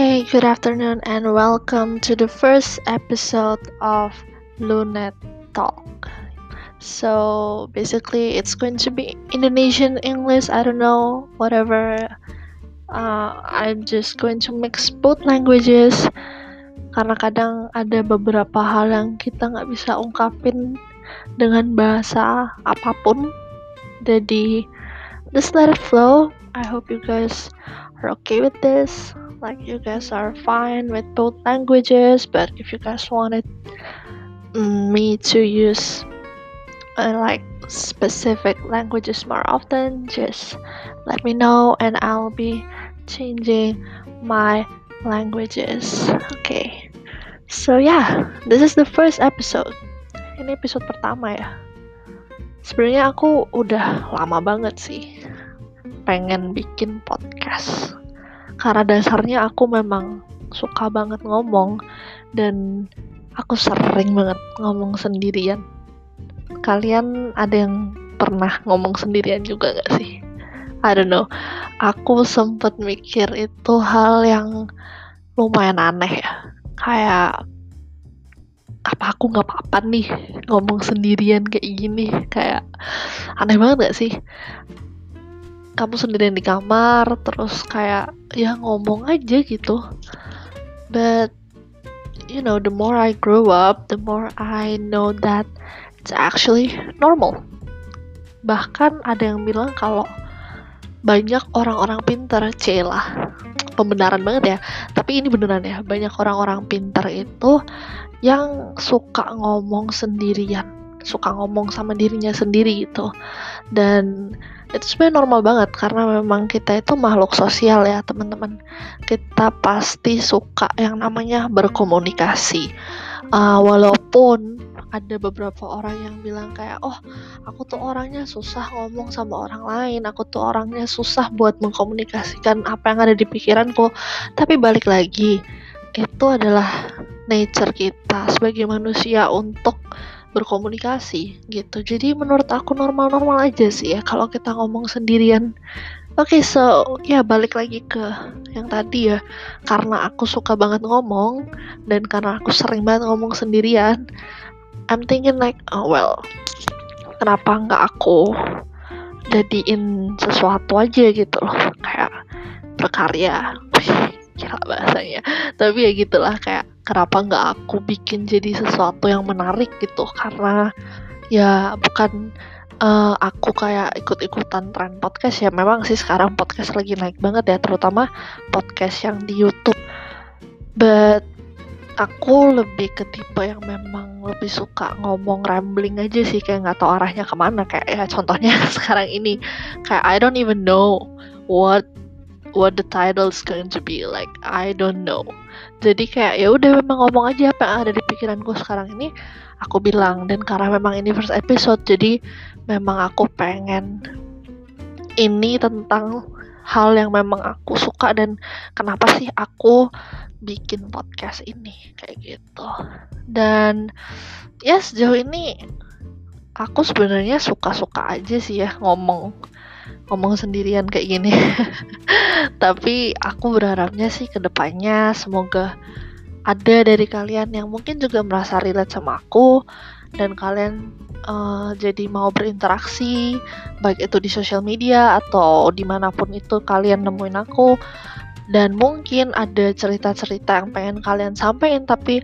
Hey, good afternoon, and welcome to the first episode of Lunet Talk. So, basically, it's going to be Indonesian English, I don't know, whatever. Uh, I'm just going to mix both languages karena kadang ada beberapa hal yang kita nggak bisa ungkapin dengan bahasa apa pun. Jadi, just let it flow. I hope you guys are okay with this. Like you guys are fine with both languages, but if you guys wanted me to use uh, like specific languages more often, just let me know and I'll be changing my languages. Okay. So yeah, this is the first episode. Ini episode pertama ya. Sebenarnya aku udah lama banget sih pengen bikin podcast karena dasarnya aku memang suka banget ngomong dan aku sering banget ngomong sendirian. Kalian ada yang pernah ngomong sendirian juga gak sih? I don't know. Aku sempet mikir itu hal yang lumayan aneh ya. Kayak apa aku nggak apa-apa nih ngomong sendirian kayak gini? Kayak aneh banget gak sih kamu sendirian di kamar terus kayak ya ngomong aja gitu. But you know the more I grow up the more I know that it's actually normal. Bahkan ada yang bilang kalau banyak orang-orang pintar celah pembenaran banget ya. Tapi ini beneran ya banyak orang-orang pintar itu yang suka ngomong sendirian suka ngomong sama dirinya sendiri gitu. Dan itu sebenarnya normal banget karena memang kita itu makhluk sosial ya teman-teman. Kita pasti suka yang namanya berkomunikasi. Uh, walaupun ada beberapa orang yang bilang kayak oh aku tuh orangnya susah ngomong sama orang lain aku tuh orangnya susah buat mengkomunikasikan apa yang ada di pikiranku. Tapi balik lagi itu adalah nature kita sebagai manusia untuk berkomunikasi gitu. Jadi menurut aku normal-normal aja sih ya kalau kita ngomong sendirian. Oke, okay, so ya balik lagi ke yang tadi ya. Karena aku suka banget ngomong dan karena aku sering banget ngomong sendirian, I'm thinking like, oh well, kenapa nggak aku jadiin sesuatu aja gitu loh, kayak berkarya gila bahasanya tapi ya gitulah kayak kenapa nggak aku bikin jadi sesuatu yang menarik gitu? Karena ya bukan uh, aku kayak ikut-ikutan tren podcast ya memang sih sekarang podcast lagi naik banget ya terutama podcast yang di YouTube. But aku lebih ke tipe yang memang lebih suka ngomong rambling aja sih kayak nggak tahu arahnya ke mana. Kayak ya contohnya sekarang ini kayak I don't even know what what the title is going to be like I don't know. Jadi kayak ya udah memang ngomong aja apa yang ada di pikiranku sekarang ini aku bilang. Dan karena memang ini first episode jadi memang aku pengen ini tentang hal yang memang aku suka dan kenapa sih aku bikin podcast ini kayak gitu. Dan ya sejauh ini aku sebenarnya suka-suka aja sih ya ngomong ngomong sendirian kayak gini tapi aku berharapnya sih ke depannya semoga ada dari kalian yang mungkin juga merasa relate sama aku dan kalian uh, jadi mau berinteraksi baik itu di sosial media atau di mana pun itu kalian nemuin aku. Dan mungkin ada cerita-cerita yang pengen kalian sampaikan tapi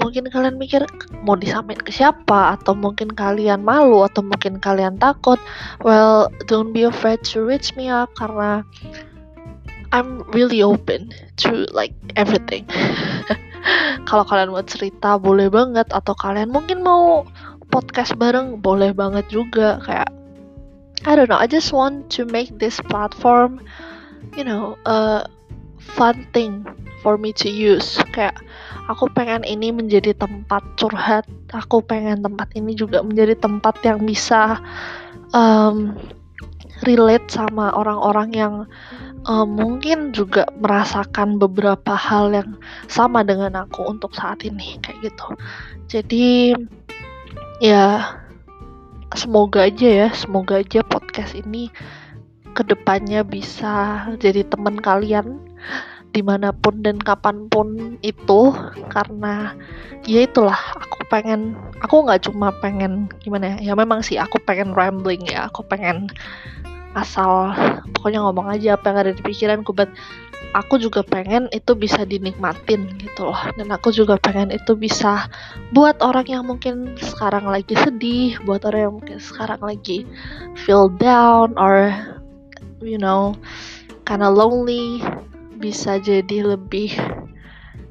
mungkin kalian mikir mau disampaikan ke siapa? Atau mungkin kalian malu atau mungkin kalian takut. Well don't be afraid to reach me up karena I'm really open to like everything. Kalau kalian mau cerita boleh banget. Atau kalian mungkin mau podcast bareng boleh banget juga. Kayak I don't know I just want to make this platform you know a fun thing for me to use. Kayak aku pengen ini menjadi tempat curhat. Aku pengen tempat ini juga menjadi tempat yang bisa um, relate sama orang-orang yang um, mungkin juga merasakan beberapa hal yang sama dengan aku untuk saat ini kayak gitu. Jadi ya semoga aja ya semoga aja podcast ini ke depannya bisa jadi teman kalian di mana pun dan kapan pun itu karena ya itulah aku pengen aku nggak cuma pengen gimana ya ya memang sih aku pengen rambling ya aku pengen asal pokoknya ngomong aja apa yang ada di pikiranku but aku juga pengen itu bisa dinikmatin gitu loh. Dan aku juga pengen itu bisa buat orang yang mungkin sekarang lagi sedih buat orang yang mungkin sekarang lagi feel down or you know karena lonely bisa jadi lebih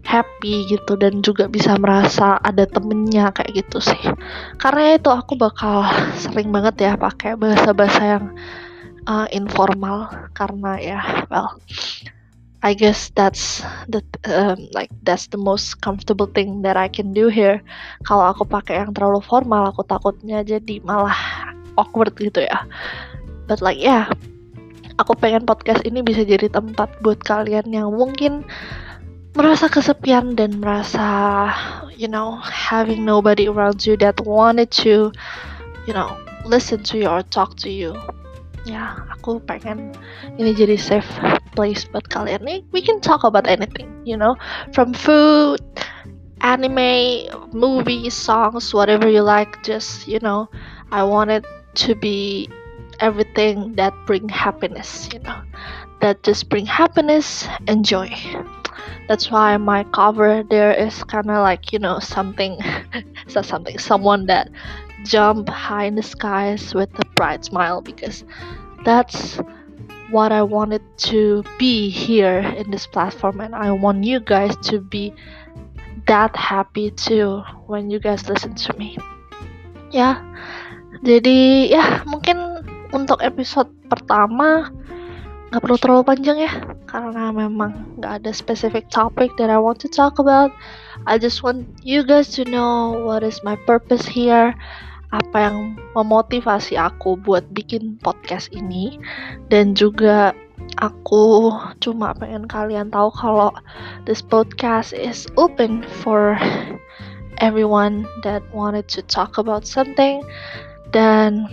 happy gitu dan juga bisa merasa ada temennya kayak gitu sih. Karena itu aku bakal sering banget ya pakai bahasa-bahasa yang uh, informal karena ya well I guess that's the um, like that's the most comfortable thing that I can do here. Kalau aku pakai yang terlalu formal, aku takutnya jadi malah awkward gitu ya. But like yeah, aku pengen podcast ini bisa jadi tempat buat kalian yang mungkin merasa kesepian dan merasa you know having nobody around you that wanted to you know listen to you or talk to you ya aku pengen ini jadi safe place buat kalian nih. We can talk about anything you know from food anime movies songs whatever you like. Just you know I want it to be everything that bring happiness you know that just bring happiness and joy. That's why my cover there is kind of like you know something so something someone that jump high in the skies with a bright smile because that's what I wanted to be here in this platform and I want you guys to be that happy too when you guys listen to me. Ya jadi ya mungkin untuk episode pertama nggak perlu terlalu panjang ya karena memang nggak ada specific topic that I want to talk about. I just want you guys to know what is my purpose here apa yang memotivasi aku buat bikin podcast ini. Dan juga aku cuma pengen kalian tahu kalau this podcast is open for everyone that wanted to talk about something. Dan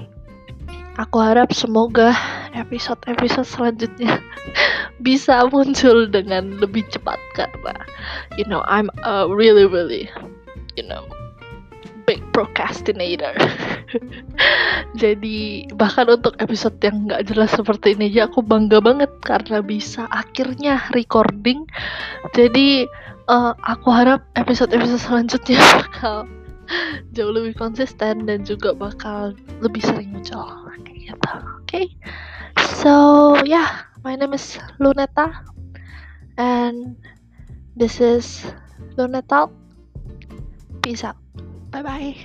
Aku harap semoga episode-episode selanjutnya bisa muncul dengan lebih cepat. Karena you know I'm a really really you know big procrastinator. Jadi bahkan untuk episode yang nggak jelas seperti ini aja aku bangga banget karena bisa akhirnya recording. Jadi uh, aku harap episode-episode selanjutnya bakal jauh lebih konsisten dan juga bakal lebih sering muncul kayak gitu. Oke. Okay? So, yeah, my name is Luneta and this is Luneta. Peace out. Bye bye.